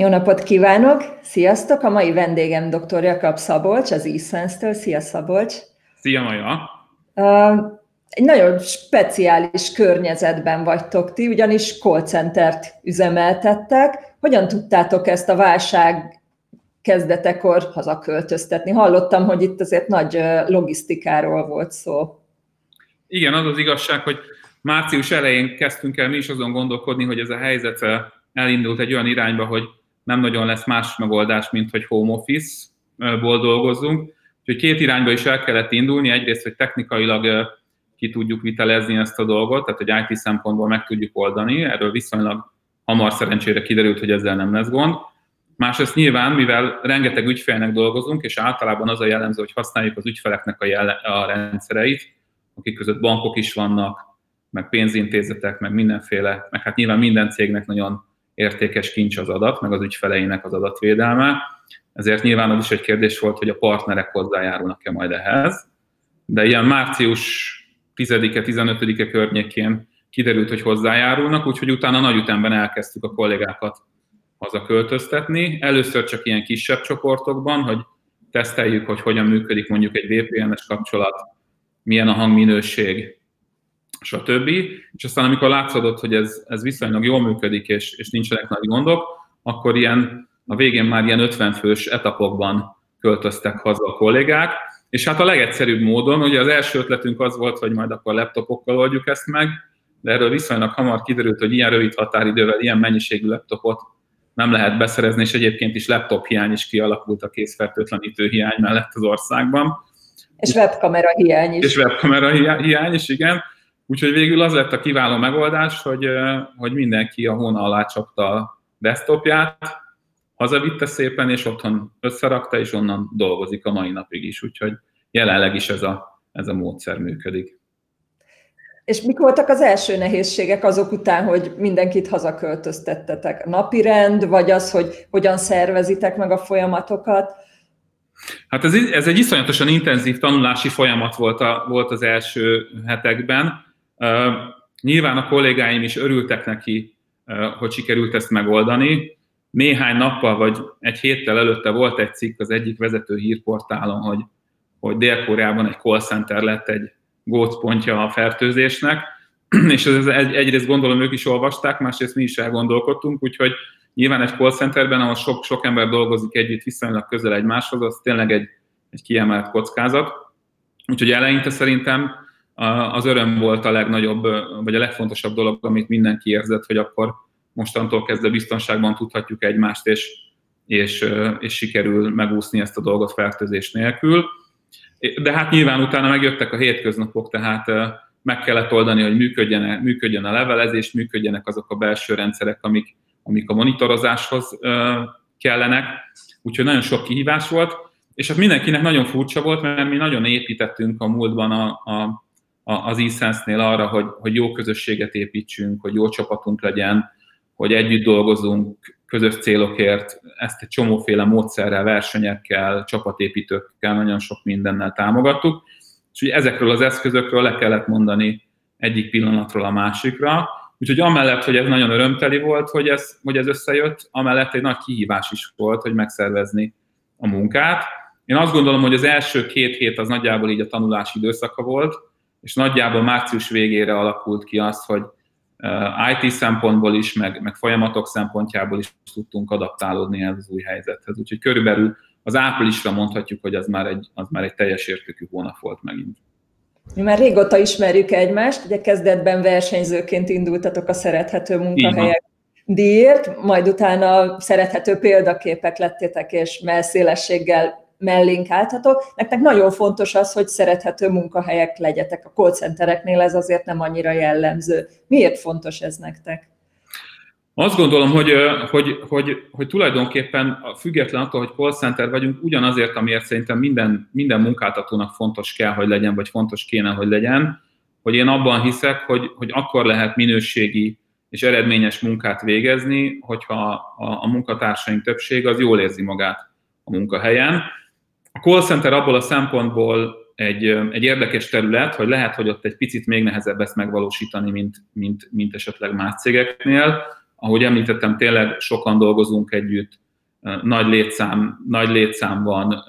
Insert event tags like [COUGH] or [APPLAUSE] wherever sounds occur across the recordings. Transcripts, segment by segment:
Jó napot kívánok! Sziasztok! A mai vendégem dr. Jakab Szabolcs, az eSense-től. Szia Szabolcs! Szia Maja! Uh, egy nagyon speciális környezetben vagytok ti, ugyanis call centert üzemeltettek. Hogyan tudtátok ezt a válság kezdetekor hazaköltöztetni? Hallottam, hogy itt azért nagy logisztikáról volt szó. Igen, az az igazság, hogy március elején kezdtünk el mi is azon gondolkodni, hogy ez a helyzet elindult egy olyan irányba, hogy nem nagyon lesz más megoldás, mint hogy home office-ból dolgozzunk. Úgyhogy két irányba is el kellett indulni. Egyrészt, hogy technikailag ki tudjuk vitelezni ezt a dolgot, tehát hogy IT szempontból meg tudjuk oldani. Erről viszonylag hamar szerencsére kiderült, hogy ezzel nem lesz gond. Másrészt nyilván, mivel rengeteg ügyfélnek dolgozunk, és általában az a jellemző, hogy használjuk az ügyfeleknek a, jele, a rendszereit, akik között bankok is vannak, meg pénzintézetek, meg mindenféle, meg hát nyilván minden cégnek nagyon értékes kincs az adat, meg az ügyfeleinek az adatvédelme. Ezért nyilván az is egy kérdés volt, hogy a partnerek hozzájárulnak-e majd ehhez. De ilyen március 10-e, 15-e környékén kiderült, hogy hozzájárulnak, úgyhogy utána nagy ütemben elkezdtük a kollégákat hazaköltöztetni. Először csak ilyen kisebb csoportokban, hogy teszteljük, hogy hogyan működik mondjuk egy VPN-es kapcsolat, milyen a hangminőség, stb. És aztán amikor látszódott, hogy ez, ez viszonylag jól működik, és, és nincsenek nagy gondok, akkor ilyen a végén már ilyen 50 fős etapokban költöztek haza a kollégák, és hát a legegyszerűbb módon, ugye az első ötletünk az volt, hogy majd akkor laptopokkal oldjuk ezt meg, de erről viszonylag hamar kiderült, hogy ilyen rövid határidővel ilyen mennyiségű laptopot nem lehet beszerezni, és egyébként is laptop hiány is kialakult a készfertőtlenítő hiány mellett az országban. És webkamera hiány is. És webkamera hiány is, igen. Úgyhogy végül az lett a kiváló megoldás, hogy, hogy mindenki a hóna alá csapta a desktopját, hazavitte szépen, és otthon összerakta, és onnan dolgozik a mai napig is. Úgyhogy jelenleg is ez a, ez a módszer működik. És mik voltak az első nehézségek azok után, hogy mindenkit hazaköltöztettetek? Napi rend, vagy az, hogy hogyan szervezitek meg a folyamatokat? Hát ez, ez egy iszonyatosan intenzív tanulási folyamat volt, a, volt az első hetekben. Nyilván a kollégáim is örültek neki, hogy sikerült ezt megoldani. Néhány nappal vagy egy héttel előtte volt egy cikk az egyik vezető hírportálon, hogy, hogy Dél-Koreában egy call center lett egy gócpontja a fertőzésnek, [CLEARS THROAT] és ez egy, egyrészt gondolom ők is olvasták, másrészt mi is elgondolkodtunk, úgyhogy nyilván egy call centerben, ahol sok, sok ember dolgozik együtt viszonylag közel egymáshoz, az tényleg egy, egy kiemelt kockázat. Úgyhogy eleinte szerintem az öröm volt a legnagyobb, vagy a legfontosabb dolog, amit mindenki érzett, hogy akkor mostantól kezdve biztonságban tudhatjuk egymást, és, és, és sikerül megúszni ezt a dolgot fertőzés nélkül. De hát nyilván utána megjöttek a hétköznapok, tehát meg kellett oldani, hogy működjen, működjön a levelezés, működjenek azok a belső rendszerek, amik, amik a monitorozáshoz kellenek. Úgyhogy nagyon sok kihívás volt, és hát mindenkinek nagyon furcsa volt, mert mi nagyon építettünk a múltban a, a, az e arra, hogy, hogy jó közösséget építsünk, hogy jó csapatunk legyen, hogy együtt dolgozunk közös célokért, ezt egy csomóféle módszerrel, versenyekkel, csapatépítőkkel, nagyon sok mindennel támogattuk. És ugye ezekről az eszközökről le kellett mondani egyik pillanatról a másikra. Úgyhogy amellett, hogy ez nagyon örömteli volt, hogy ez, hogy ez összejött, amellett egy nagy kihívás is volt, hogy megszervezni a munkát. Én azt gondolom, hogy az első két hét az nagyjából így a tanulási időszaka volt, és nagyjából március végére alakult ki azt, hogy IT szempontból is, meg, meg folyamatok szempontjából is tudtunk adaptálódni ez az új helyzethez. Úgyhogy körülbelül az áprilisra mondhatjuk, hogy az már egy, az már egy teljes értékű hónap volt megint. Mi már régóta ismerjük egymást, ugye kezdetben versenyzőként indultatok a szerethető munkahelyek díjért, majd utána szerethető példaképek lettétek, és melszélességgel mellénk állhatok. Nektek nagyon fontos az, hogy szerethető munkahelyek legyetek. A call centereknél ez azért nem annyira jellemző. Miért fontos ez nektek? Azt gondolom, hogy, hogy, hogy, hogy tulajdonképpen független attól, hogy call center vagyunk, ugyanazért, amiért szerintem minden, minden munkáltatónak fontos kell, hogy legyen, vagy fontos kéne, hogy legyen, hogy én abban hiszek, hogy, hogy akkor lehet minőségi és eredményes munkát végezni, hogyha a, a munkatársaink többsége az jól érzi magát a munkahelyen, a call center abból a szempontból egy, egy érdekes terület, hogy lehet, hogy ott egy picit még nehezebb ezt megvalósítani, mint, mint, mint esetleg más cégeknél. ahogy említettem, tényleg sokan dolgozunk együtt, nagy létszám, nagy létszám van,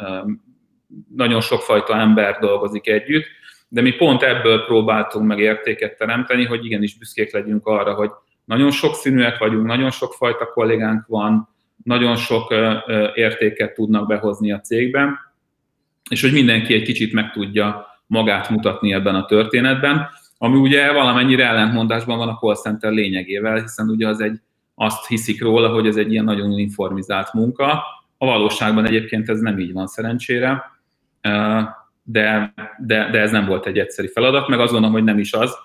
nagyon sokfajta ember dolgozik együtt, de mi pont ebből próbáltunk meg értéket teremteni, hogy igenis büszkék legyünk arra, hogy nagyon sokszínűek vagyunk, nagyon sokfajta kollégánk van, nagyon sok értéket tudnak behozni a cégben, és hogy mindenki egy kicsit meg tudja magát mutatni ebben a történetben, ami ugye valamennyire ellentmondásban van a call center lényegével, hiszen ugye az egy, azt hiszik róla, hogy ez egy ilyen nagyon uniformizált munka. A valóságban egyébként ez nem így van szerencsére, de, de, de ez nem volt egy egyszerű feladat, meg azt gondolom, hogy nem is az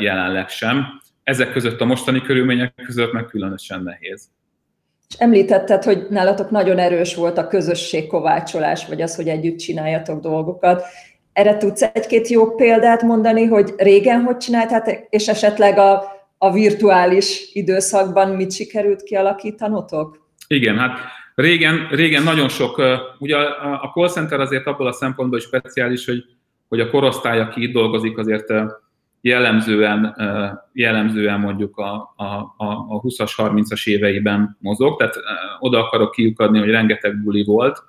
jelenleg sem. Ezek között a mostani körülmények között meg különösen nehéz. És említetted, hogy nálatok nagyon erős volt a közösségkovácsolás, vagy az, hogy együtt csináljatok dolgokat. Erre tudsz egy-két jó példát mondani, hogy régen hogy csináltátok, és esetleg a, a virtuális időszakban mit sikerült kialakítanotok? Igen, hát régen, régen nagyon sok, ugye a call center azért abból a szempontból is speciális, hogy, hogy a korosztály, aki itt dolgozik, azért jellemzően, jellemzően mondjuk a, a, a 20-as, 30-as éveiben mozog, tehát oda akarok kiukadni, hogy rengeteg buli volt,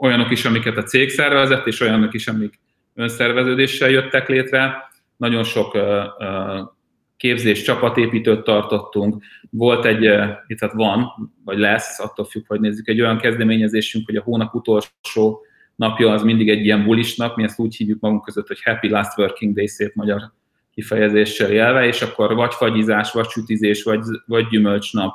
olyanok is, amiket a cég szervezett, és olyanok is, amik önszerveződéssel jöttek létre. Nagyon sok képzés, csapatépítőt tartottunk. Volt egy, itt van, vagy lesz, attól függ, hogy nézzük, egy olyan kezdeményezésünk, hogy a hónap utolsó napja az mindig egy ilyen bulisnak, mi ezt úgy hívjuk magunk között, hogy Happy Last Working Day szép magyar kifejezéssel jelve, és akkor vagy fagyizás, vagy sütizés, vagy, vagy gyümölcsnap,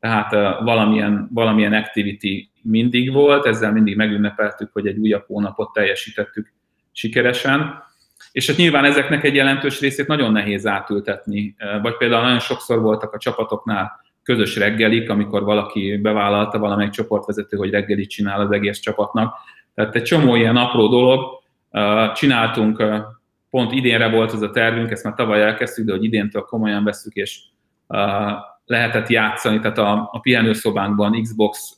tehát uh, valamilyen, valamilyen activity mindig volt, ezzel mindig megünnepeltük, hogy egy újabb hónapot teljesítettük sikeresen, és hát nyilván ezeknek egy jelentős részét nagyon nehéz átültetni, vagy például nagyon sokszor voltak a csapatoknál közös reggelik, amikor valaki bevállalta valamelyik csoportvezető, hogy reggelit csinál az egész csapatnak, tehát egy csomó ilyen apró dolog. Csináltunk, pont idénre volt az a tervünk, ezt már tavaly elkezdtük, de hogy idéntől komolyan veszük, és lehetett játszani, tehát a, a pihenőszobánkban Xbox,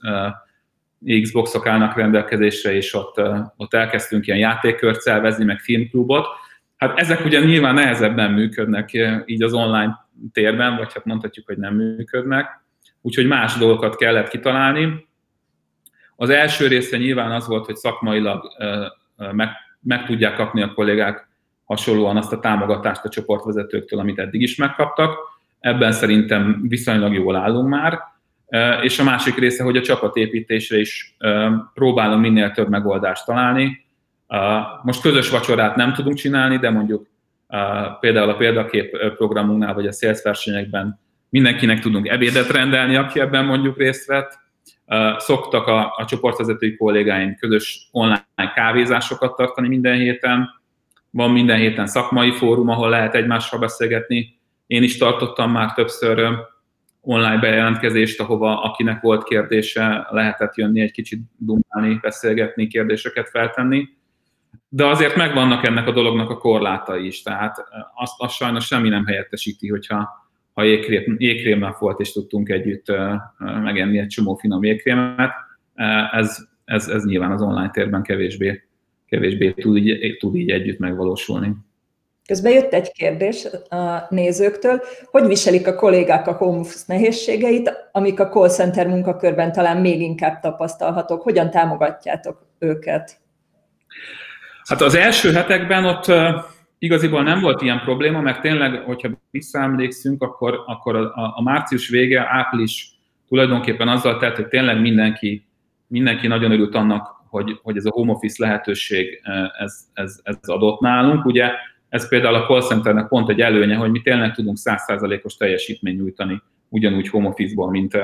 Xboxok állnak rendelkezésre, és ott, ott elkezdtünk ilyen játékkört szervezni, meg filmklubot. Hát ezek ugye nyilván nehezebben működnek így az online térben, vagy hát mondhatjuk, hogy nem működnek, úgyhogy más dolgokat kellett kitalálni. Az első része nyilván az volt, hogy szakmailag meg, meg tudják kapni a kollégák hasonlóan azt a támogatást a csoportvezetőktől, amit eddig is megkaptak. Ebben szerintem viszonylag jól állunk már. És a másik része, hogy a csapatépítésre is próbálom minél több megoldást találni. Most közös vacsorát nem tudunk csinálni, de mondjuk például a példakép programunknál, vagy a sales versenyekben mindenkinek tudunk ebédet rendelni, aki ebben mondjuk részt vett Szoktak a, a csoportvezetői kollégáim közös online kávézásokat tartani minden héten, van minden héten szakmai fórum, ahol lehet egymással beszélgetni. Én is tartottam már többször online bejelentkezést, ahova akinek volt kérdése, lehetett jönni egy kicsit dumálni, beszélgetni, kérdéseket feltenni. De azért megvannak ennek a dolognak a korlátai is, tehát azt, azt sajnos semmi nem helyettesíti, hogyha ha jégkrém, jégkrémmel volt, és tudtunk együtt megenni egy csomó finom jégkrémet, ez, ez, ez nyilván az online térben kevésbé, kevésbé tud, így, tud így együtt megvalósulni. Közben jött egy kérdés a nézőktől, hogy viselik a kollégák a home office nehézségeit, amik a call center munkakörben talán még inkább tapasztalhatók. Hogyan támogatjátok őket? Hát az első hetekben ott Igaziból nem volt ilyen probléma, mert tényleg, hogyha visszaemlékszünk, akkor, akkor a, a március vége, április tulajdonképpen azzal telt, hogy tényleg mindenki, mindenki nagyon örült annak, hogy, hogy ez a home office lehetőség ez, ez, ez adott nálunk. Ugye ez például a call centernek pont egy előnye, hogy mi tényleg tudunk 100%-os teljesítményt nyújtani ugyanúgy home office-ból, mint,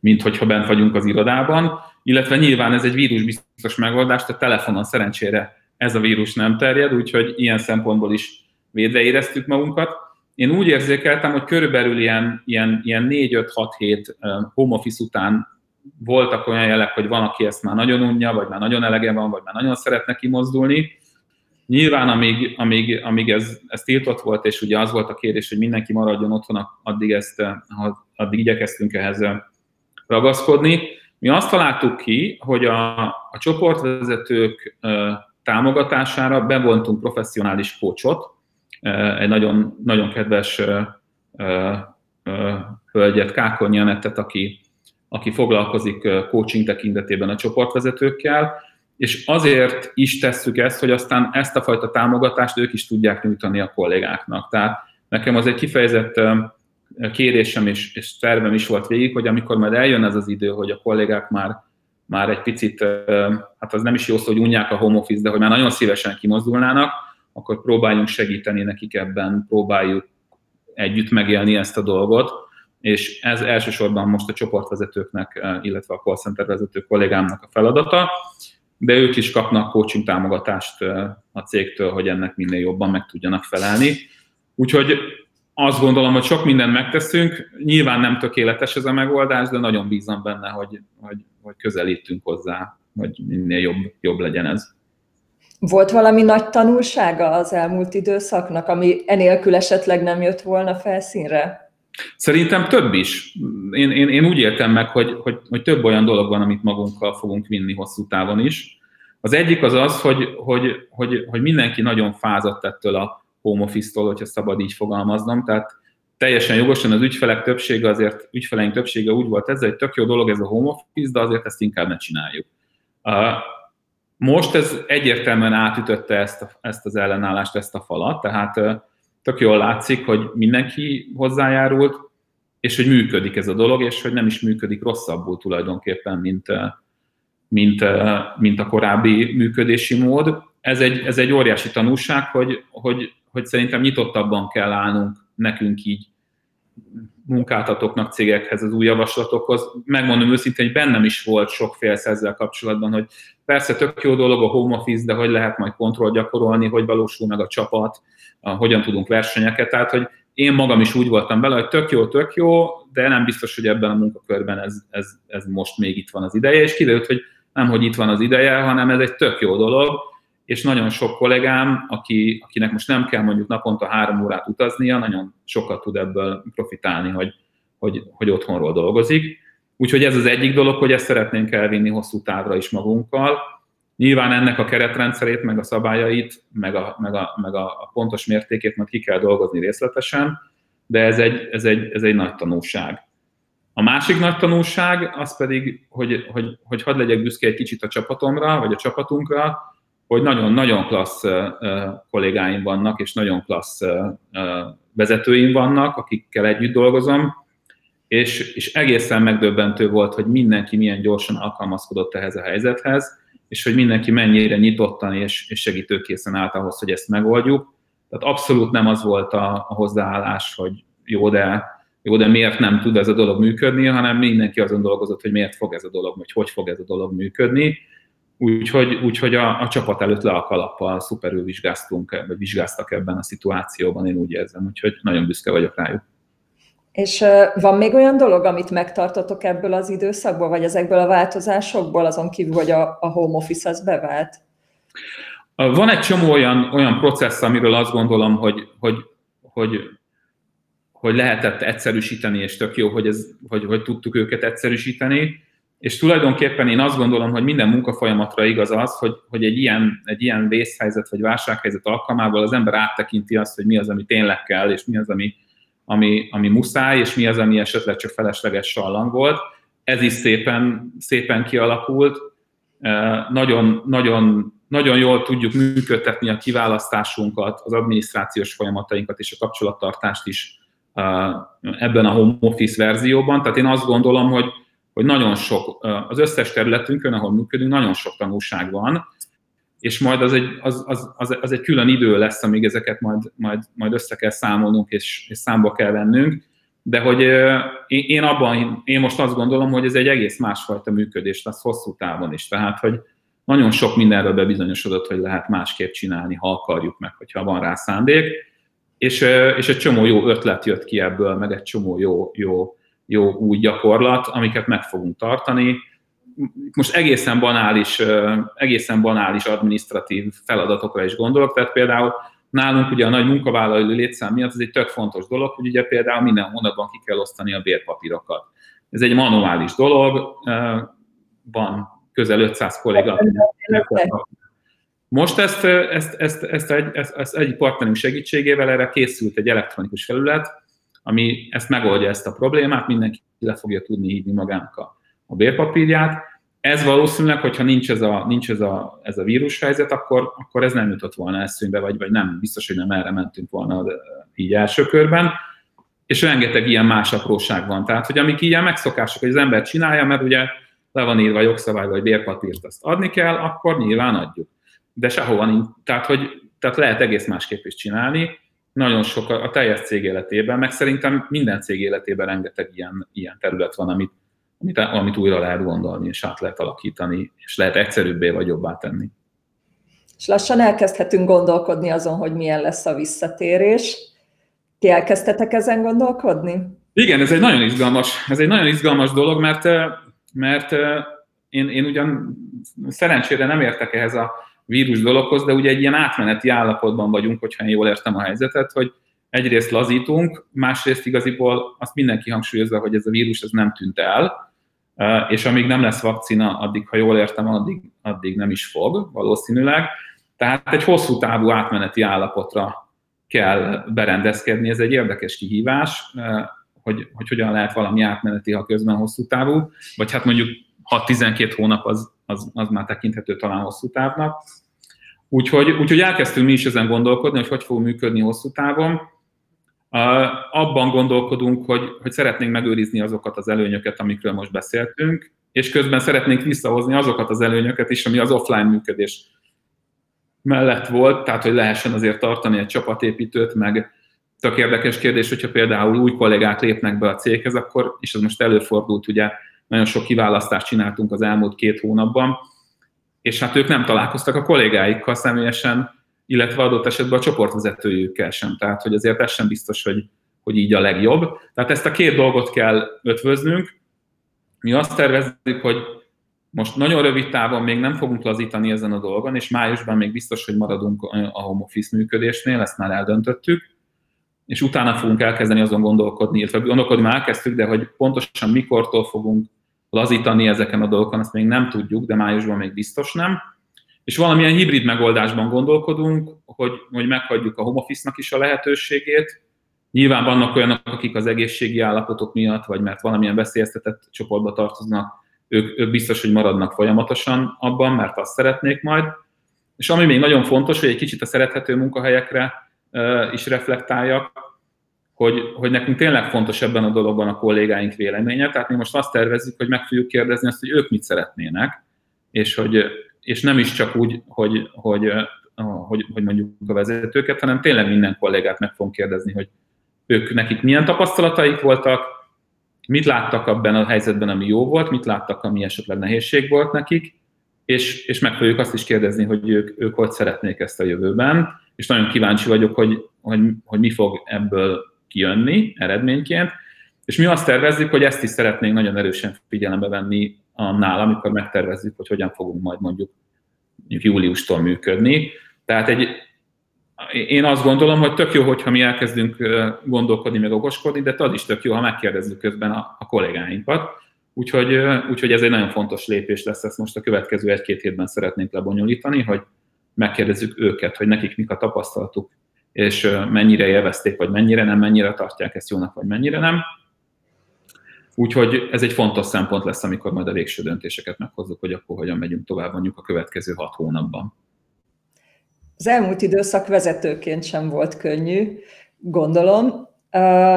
mint hogyha bent vagyunk az irodában. Illetve nyilván ez egy vírusbiztos megoldás, a telefonon szerencsére ez a vírus nem terjed, úgyhogy ilyen szempontból is védve éreztük magunkat. Én úgy érzékeltem, hogy körülbelül ilyen, ilyen, ilyen 4-5-6 hét home office után voltak olyan jelek, hogy van, aki ezt már nagyon unja, vagy már nagyon elege van, vagy már nagyon szeretne kimozdulni. Nyilván, amíg, amíg, amíg ez, ez tiltott volt, és ugye az volt a kérdés, hogy mindenki maradjon otthon, addig, ezt, addig igyekeztünk ehhez ragaszkodni. Mi azt találtuk ki, hogy a, a csoportvezetők támogatására bevontunk professzionális kócsot, egy nagyon, nagyon kedves hölgyet, Kákonyi Anettet, aki, aki foglalkozik coaching tekintetében a csoportvezetőkkel, és azért is tesszük ezt, hogy aztán ezt a fajta támogatást ők is tudják nyújtani a kollégáknak. Tehát nekem az egy kifejezett kérésem és, és tervem is volt végig, hogy amikor majd eljön ez az idő, hogy a kollégák már, már egy picit, hát az nem is jó szó, hogy unják a home office, de hogy már nagyon szívesen kimozdulnának, akkor próbáljunk segíteni nekik ebben, próbáljuk együtt megélni ezt a dolgot, és ez elsősorban most a csoportvezetőknek, illetve a call center vezető kollégámnak a feladata, de ők is kapnak coaching támogatást a cégtől, hogy ennek minél jobban meg tudjanak felelni. Úgyhogy azt gondolom, hogy sok mindent megteszünk, nyilván nem tökéletes ez a megoldás, de nagyon bízom benne, hogy, hogy, hogy közelítünk hozzá, hogy minél jobb, jobb legyen ez. Volt valami nagy tanulsága az elmúlt időszaknak, ami enélkül esetleg nem jött volna felszínre? Szerintem több is. Én, én, én úgy értem meg, hogy, hogy, hogy több olyan dolog van, amit magunkkal fogunk vinni hosszú távon is. Az egyik az az, hogy, hogy, hogy, hogy mindenki nagyon fázott ettől a home office-tól, hogyha szabad így fogalmaznom. Tehát teljesen jogosan az ügyfelek többsége, azért ügyfeleink többsége úgy volt ez, egy tök jó dolog ez a home office, de azért ezt inkább ne csináljuk. Most ez egyértelműen átütötte ezt, ezt az ellenállást, ezt a falat, tehát tök jól látszik, hogy mindenki hozzájárult, és hogy működik ez a dolog, és hogy nem is működik rosszabbul tulajdonképpen, mint, mint, mint a korábbi működési mód. Ez egy, ez egy óriási tanulság, hogy, hogy, hogy szerintem nyitottabban kell állnunk nekünk így munkáltatóknak, cégekhez, az új javaslatokhoz. Megmondom őszintén, hogy bennem is volt sok félsz ezzel kapcsolatban, hogy persze tök jó dolog a home office, de hogy lehet majd kontroll gyakorolni, hogy valósul meg a csapat, hogyan tudunk versenyeket. Tehát, hogy én magam is úgy voltam bele, hogy tök jó, tök jó, de nem biztos, hogy ebben a munkakörben ez, ez, ez most még itt van az ideje, és kiderült, hogy nem, hogy itt van az ideje, hanem ez egy tök jó dolog, és nagyon sok kollégám, aki, akinek most nem kell mondjuk naponta három órát utaznia, nagyon sokat tud ebből profitálni, hogy, hogy, hogy otthonról dolgozik. Úgyhogy ez az egyik dolog, hogy ezt szeretnénk elvinni hosszú távra is magunkkal. Nyilván ennek a keretrendszerét, meg a szabályait, meg a, meg a, meg a pontos mértékét majd ki kell dolgozni részletesen, de ez egy, ez egy, ez egy nagy tanulság. A másik nagy tanulság az pedig, hogy, hogy, hogy hadd legyek büszke egy kicsit a csapatomra, vagy a csapatunkra, hogy nagyon-nagyon klassz kollégáim vannak, és nagyon klassz vezetőim vannak, akikkel együtt dolgozom, és, és egészen megdöbbentő volt, hogy mindenki milyen gyorsan alkalmazkodott ehhez a helyzethez, és hogy mindenki mennyire nyitottan és, és segítőkészen állt ahhoz, hogy ezt megoldjuk. Tehát abszolút nem az volt a, a hozzáállás, hogy jó, de, jó, de miért nem tud ez a dolog működni, hanem mindenki azon dolgozott, hogy miért fog ez a dolog, vagy hogy fog ez a dolog működni Úgyhogy, úgyhogy a, a csapat előtt le a kalappal szuperül vizsgáztunk, vagy vizsgáztak ebben a szituációban, én úgy érzem, úgyhogy nagyon büszke vagyok rájuk. És van még olyan dolog, amit megtartotok ebből az időszakból, vagy ezekből a változásokból, azon kívül, hogy a, a home office az bevált? Van egy csomó olyan, olyan processz, amiről azt gondolom, hogy, hogy, hogy, hogy lehetett egyszerűsíteni, és tök jó, hogy, ez, hogy, hogy tudtuk őket egyszerűsíteni. És tulajdonképpen én azt gondolom, hogy minden munkafolyamatra igaz az, hogy, hogy egy, ilyen, egy ilyen vészhelyzet vagy válsághelyzet alkalmával az ember áttekinti azt, hogy mi az, ami tényleg kell, és mi az, ami, ami, ami muszáj, és mi az, ami esetleg csak felesleges sallang volt. Ez is szépen, szépen kialakult. Nagyon, nagyon, nagyon jól tudjuk működtetni a kiválasztásunkat, az adminisztrációs folyamatainkat és a kapcsolattartást is ebben a home office verzióban. Tehát én azt gondolom, hogy hogy nagyon sok, az összes területünkön, ahol működünk, nagyon sok tanulság van, és majd az egy, az, az, az, az egy külön idő lesz, amíg ezeket majd, majd, majd össze kell számolnunk, és, és számba kell vennünk, de hogy én abban, én most azt gondolom, hogy ez egy egész másfajta működés lesz hosszú távon is, tehát, hogy nagyon sok mindenről bebizonyosodott, hogy lehet másképp csinálni, ha akarjuk meg, hogyha van rá szándék, és, és egy csomó jó ötlet jött ki ebből, meg egy csomó jó, jó jó új gyakorlat, amiket meg fogunk tartani. Most egészen banális, egészen banális administratív feladatokra is gondolok, tehát például nálunk ugye a nagy munkavállalói létszám miatt ez egy tök fontos dolog, hogy ugye például minden hónapban ki kell osztani a bérpapírokat. Ez egy manuális dolog, van közel 500 kolléga. Most ezt, ezt, ezt, ezt, egy, ezt, ezt egy partnerünk segítségével erre készült egy elektronikus felület, ami ezt megoldja ezt a problémát, mindenki le fogja tudni hívni magának a, a bérpapírját. Ez valószínűleg, hogyha nincs ez a, nincs ez a, ez a vírushelyzet, akkor, akkor ez nem jutott volna eszünkbe, vagy, vagy nem, biztos, hogy nem erre mentünk volna így első körben. És rengeteg ilyen más apróság van. Tehát, hogy amik ilyen megszokások, hogy az ember csinálja, mert ugye le van írva jogszabály, vagy bérpapírt azt adni kell, akkor nyilván adjuk. De sehova nincs. Tehát, hogy, tehát lehet egész másképp is csinálni. Nagyon sok a, teljes cég életében, meg szerintem minden cég életében rengeteg ilyen, ilyen terület van, amit, amit, amit újra lehet gondolni, és át lehet alakítani, és lehet egyszerűbbé vagy jobbá tenni. És lassan elkezdhetünk gondolkodni azon, hogy milyen lesz a visszatérés. Ti elkezdtetek ezen gondolkodni? Igen, ez egy nagyon izgalmas, ez egy nagyon izgalmas dolog, mert, mert én, én ugyan szerencsére nem értek ehhez a vírus dologhoz, de ugye egy ilyen átmeneti állapotban vagyunk, hogyha én jól értem a helyzetet, hogy egyrészt lazítunk, másrészt igaziból azt mindenki hangsúlyozza, hogy ez a vírus ez nem tűnt el, és amíg nem lesz vakcina, addig, ha jól értem, addig, addig nem is fog valószínűleg. Tehát egy hosszú távú átmeneti állapotra kell berendezkedni, ez egy érdekes kihívás, hogy, hogy hogyan lehet valami átmeneti, ha közben hosszú távú, vagy hát mondjuk 6-12 hónap az, az, az már tekinthető talán hosszú távnak. Úgyhogy, úgyhogy elkezdtünk mi is ezen gondolkodni, hogy hogy fog működni hosszú távon. Abban gondolkodunk, hogy, hogy szeretnénk megőrizni azokat az előnyöket, amikről most beszéltünk, és közben szeretnénk visszahozni azokat az előnyöket is, ami az offline működés mellett volt, tehát hogy lehessen azért tartani egy csapatépítőt, meg tök érdekes kérdés, hogyha például új kollégák lépnek be a céghez, akkor, és ez most előfordult, ugye nagyon sok kiválasztást csináltunk az elmúlt két hónapban, és hát ők nem találkoztak a kollégáikkal személyesen, illetve adott esetben a csoportvezetőjükkel sem. Tehát, hogy azért ez sem biztos, hogy, hogy így a legjobb. Tehát ezt a két dolgot kell ötvöznünk. Mi azt tervezzük, hogy most nagyon rövid távon még nem fogunk lazítani ezen a dolgon, és májusban még biztos, hogy maradunk a home office működésnél, ezt már eldöntöttük, és utána fogunk elkezdeni azon gondolkodni, illetve gondolkodni már elkezdtük, de hogy pontosan mikortól fogunk lazítani ezeken a dolgokon, azt még nem tudjuk, de májusban még biztos nem. És valamilyen hibrid megoldásban gondolkodunk, hogy, hogy meghagyjuk a home office-nak is a lehetőségét. Nyilván vannak olyanok, akik az egészségi állapotok miatt, vagy mert valamilyen veszélyeztetett csoportba tartoznak, ők, ők biztos, hogy maradnak folyamatosan abban, mert azt szeretnék majd. És ami még nagyon fontos, hogy egy kicsit a szerethető munkahelyekre is reflektáljak, hogy, hogy nekünk tényleg fontos ebben a dologban a kollégáink véleménye, tehát mi most azt tervezzük, hogy meg fogjuk kérdezni azt, hogy ők mit szeretnének, és, hogy, és nem is csak úgy, hogy, hogy, hogy, hogy mondjuk a vezetőket, hanem tényleg minden kollégát meg fogunk kérdezni, hogy ők nekik milyen tapasztalataik voltak, mit láttak abban a helyzetben, ami jó volt, mit láttak, ami esetleg nehézség volt nekik, és, és meg fogjuk azt is kérdezni, hogy ők, ők hogy szeretnék ezt a jövőben, és nagyon kíváncsi vagyok, hogy, hogy, hogy mi fog ebből kijönni eredményként, és mi azt tervezzük, hogy ezt is szeretnénk nagyon erősen figyelembe venni annál, amikor megtervezzük, hogy hogyan fogunk majd mondjuk, júliustól működni. Tehát egy, én azt gondolom, hogy tök jó, hogyha mi elkezdünk gondolkodni, meg okoskodni, de az is tök jó, ha megkérdezzük közben a, a kollégáinkat. Úgyhogy, úgyhogy ez egy nagyon fontos lépés lesz, ezt most a következő egy-két hétben szeretnénk lebonyolítani, hogy megkérdezzük őket, hogy nekik mik a tapasztalatuk és mennyire élvezték, vagy mennyire nem, mennyire tartják ezt jónak, vagy mennyire nem. Úgyhogy ez egy fontos szempont lesz, amikor majd a végső döntéseket meghozzuk, hogy akkor hogyan megyünk tovább mondjuk a következő hat hónapban. Az elmúlt időszak vezetőként sem volt könnyű, gondolom.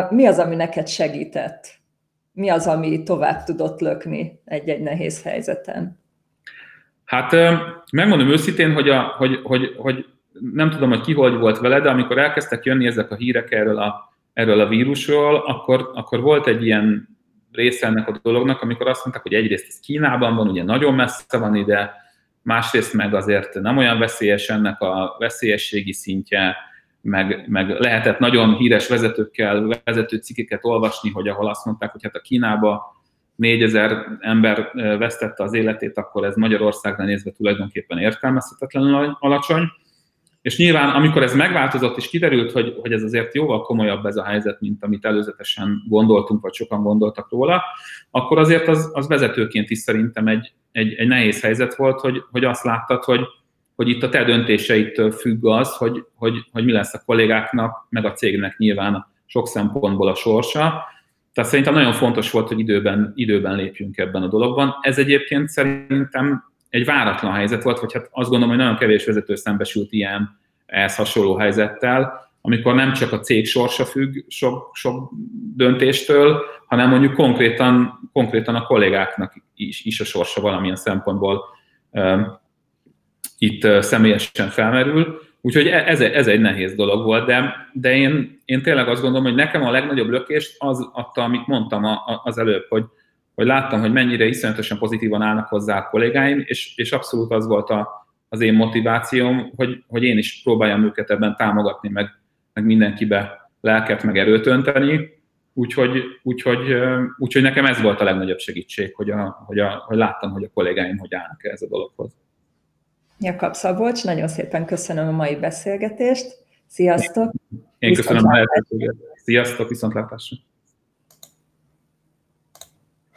Mi az, ami neked segített? Mi az, ami tovább tudott lökni egy-egy nehéz helyzeten? Hát megmondom őszintén, hogy, a, hogy, hogy, hogy nem tudom, hogy ki hogy volt vele, de amikor elkezdtek jönni ezek a hírek erről a, erről a vírusról, akkor, akkor volt egy ilyen része ennek a dolognak, amikor azt mondták, hogy egyrészt ez Kínában van, ugye nagyon messze van ide, másrészt meg azért nem olyan veszélyes ennek a veszélyességi szintje, meg, meg lehetett nagyon híres vezetőkkel vezető cikkeket olvasni, hogy ahol azt mondták, hogy hát a Kínába 4000 ember vesztette az életét, akkor ez Magyarországra nézve tulajdonképpen értelmezhetetlenül alacsony. És nyilván, amikor ez megváltozott, és kiderült, hogy, hogy ez azért jóval komolyabb ez a helyzet, mint amit előzetesen gondoltunk, vagy sokan gondoltak róla, akkor azért az, az vezetőként is szerintem egy, egy, egy nehéz helyzet volt, hogy, hogy azt láttad, hogy, hogy itt a te döntéseitől függ az, hogy, hogy, hogy mi lesz a kollégáknak, meg a cégnek nyilván sok szempontból a sorsa. Tehát szerintem nagyon fontos volt, hogy időben, időben lépjünk ebben a dologban. Ez egyébként szerintem egy váratlan helyzet volt, vagy hát azt gondolom, hogy nagyon kevés vezető szembesült ilyen ehhez hasonló helyzettel, amikor nem csak a cég sorsa függ sok, sok döntéstől, hanem mondjuk konkrétan, konkrétan a kollégáknak is, is a sorsa valamilyen szempontból um, itt uh, személyesen felmerül. Úgyhogy e, ez, ez egy nehéz dolog volt, de, de én, én tényleg azt gondolom, hogy nekem a legnagyobb lökést az adta, amit mondtam az előbb, hogy, hogy láttam, hogy mennyire iszonyatosan pozitívan állnak hozzá a kollégáim, és, és abszolút az volt a, az én motivációm, hogy, hogy én is próbáljam őket ebben támogatni, meg, meg mindenkibe lelket, meg erőt önteni. Úgyhogy, úgyhogy, úgyhogy nekem ez volt a legnagyobb segítség, hogy, a, hogy, a, hogy láttam, hogy a kollégáim hogy állnak ez a dologhoz. Jakab Szabolcs, nagyon szépen köszönöm a mai beszélgetést. Sziasztok! Én köszönöm a lehetőséget. Sziasztok, viszontlátásra!